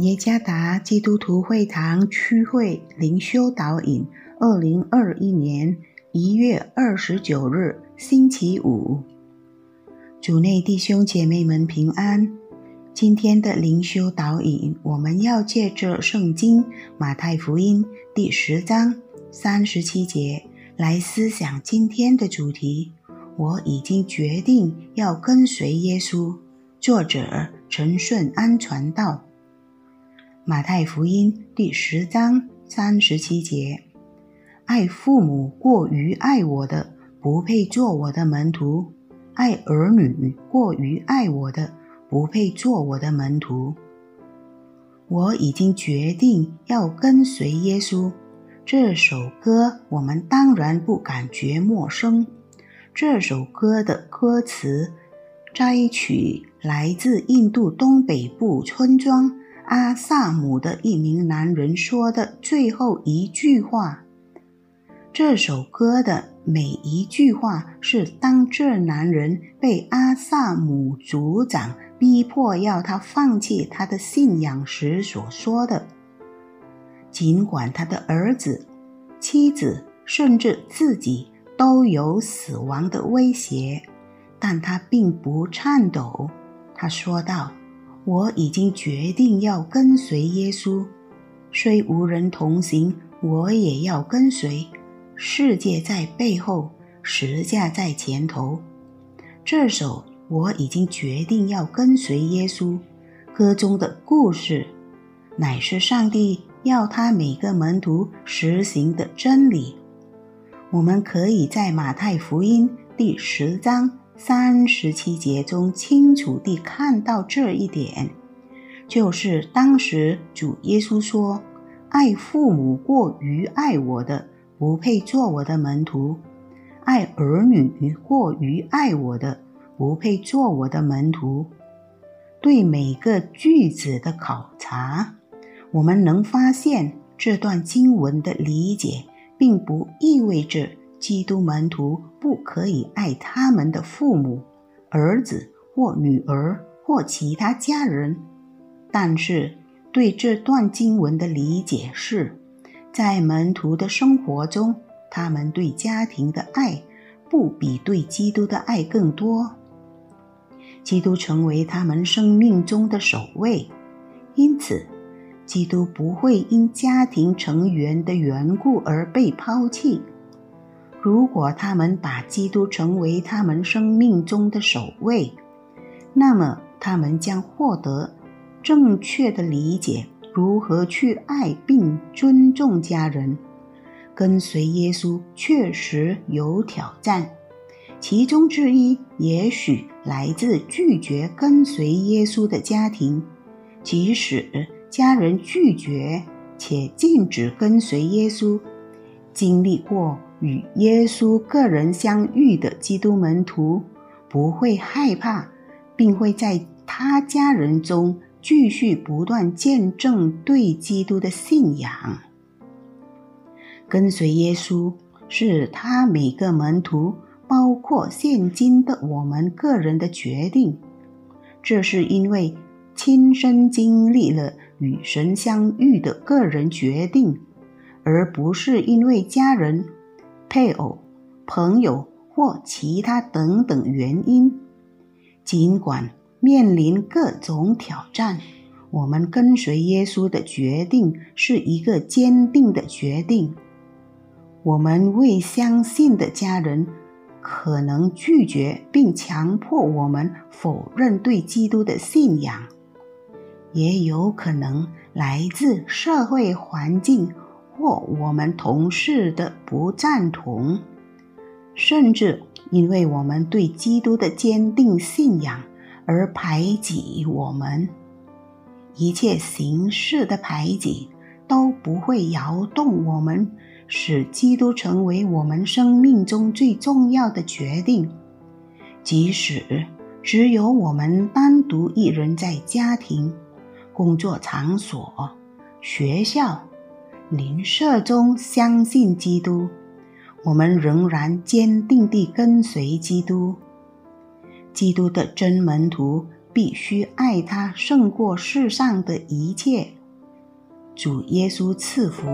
耶加达基督徒会堂区会灵修导引，二零二一年一月二十九日，星期五。主内弟兄姐妹们平安。今天的灵修导引，我们要借着圣经马太福音第十章三十七节来思想今天的主题。我已经决定要跟随耶稣。作者陈顺安传道。马太福音第十章三十七节：爱父母过于爱我的，不配做我的门徒；爱儿女过于爱我的，不配做我的门徒。我已经决定要跟随耶稣。这首歌我们当然不感觉陌生。这首歌的歌词摘取来自印度东北部村庄。阿萨姆的一名男人说的最后一句话。这首歌的每一句话是当这男人被阿萨姆族长逼迫要他放弃他的信仰时所说的。尽管他的儿子、妻子甚至自己都有死亡的威胁，但他并不颤抖。他说道。我已经决定要跟随耶稣，虽无人同行，我也要跟随。世界在背后，十架在前头。这首我已经决定要跟随耶稣歌中的故事，乃是上帝要他每个门徒实行的真理。我们可以在马太福音第十章。三十七节中清楚地看到这一点，就是当时主耶稣说：“爱父母过于爱我的，不配做我的门徒；爱儿女过于爱我的，不配做我的门徒。”对每个句子的考察，我们能发现这段经文的理解，并不意味着。基督门徒不可以爱他们的父母、儿子或女儿或其他家人，但是对这段经文的理解是，在门徒的生活中，他们对家庭的爱不比对基督的爱更多。基督成为他们生命中的首位，因此，基督不会因家庭成员的缘故而被抛弃。如果他们把基督成为他们生命中的首位，那么他们将获得正确的理解如何去爱并尊重家人。跟随耶稣确实有挑战，其中之一也许来自拒绝跟随耶稣的家庭，即使家人拒绝且禁止跟随耶稣，经历过。与耶稣个人相遇的基督门徒不会害怕，并会在他家人中继续不断见证对基督的信仰。跟随耶稣是他每个门徒，包括现今的我们个人的决定。这是因为亲身经历了与神相遇的个人决定，而不是因为家人。配偶、朋友或其他等等原因，尽管面临各种挑战，我们跟随耶稣的决定是一个坚定的决定。我们未相信的家人可能拒绝并强迫我们否认对基督的信仰，也有可能来自社会环境。或我们同事的不赞同，甚至因为我们对基督的坚定信仰而排挤我们，一切形式的排挤都不会摇动我们，使基督成为我们生命中最重要的决定。即使只有我们单独一人在家庭、工作场所、学校。灵舍中相信基督，我们仍然坚定地跟随基督。基督的真门徒必须爱他胜过世上的一切。主耶稣赐福。